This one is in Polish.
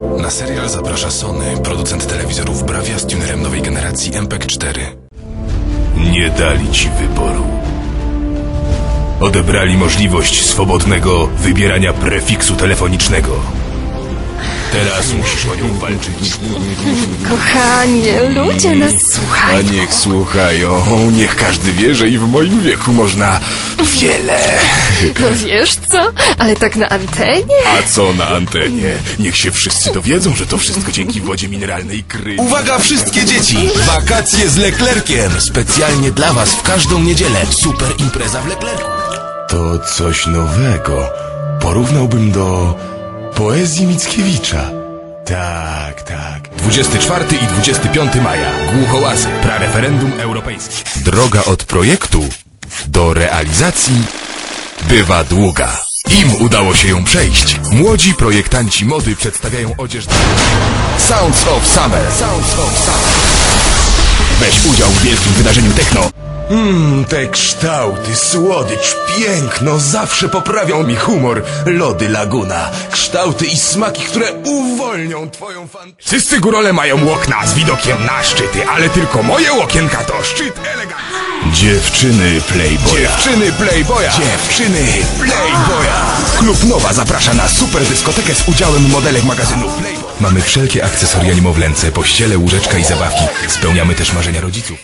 Na serial zaprasza Sony, producent telewizorów Bravia z tunerem nowej generacji MPEG 4. Nie dali ci wyboru. Odebrali możliwość swobodnego wybierania prefiksu telefonicznego. Teraz musisz o nią walczyć. Kochanie, ludzie nas A słuchają. niech słuchają, niech każdy wie, że i w moim wieku można wiele. No wiesz co? Ale tak na antenie? A co na antenie? Niech się wszyscy dowiedzą, że to wszystko dzięki wodzie mineralnej kry. Uwaga wszystkie dzieci! Wakacje z Leclerkiem! Specjalnie dla was w każdą niedzielę. Super impreza w Leclercu. To coś nowego. Porównałbym do poezji Mickiewicza. Tak, tak. 24 i 25 maja. Głuchołasy. Prareferendum europejskie. Droga od projektu do realizacji bywa długa. Im udało się ją przejść. Młodzi projektanci mody przedstawiają odzież. Sounds of Summer. Sounds of Summer. Weź udział w wielkim wydarzeniu techno. Mmm, te kształty, słodycz, piękno zawsze poprawią mi humor. Lody Laguna. Kształty i smaki, które uwolnią twoją fantazję. Wszyscy górole mają okna z widokiem na szczyty, ale tylko moje łokienka to szczyt elegancji. Dziewczyny Playboya. Dziewczyny Playboya. Dziewczyny Playboya. Klub Nowa zaprasza na super dyskotekę z udziałem modelek magazynu Playboy. Mamy wszelkie akcesoria niemowlęce, pościele, łóżeczka i zabawki. Spełniamy też marzenia rodziców.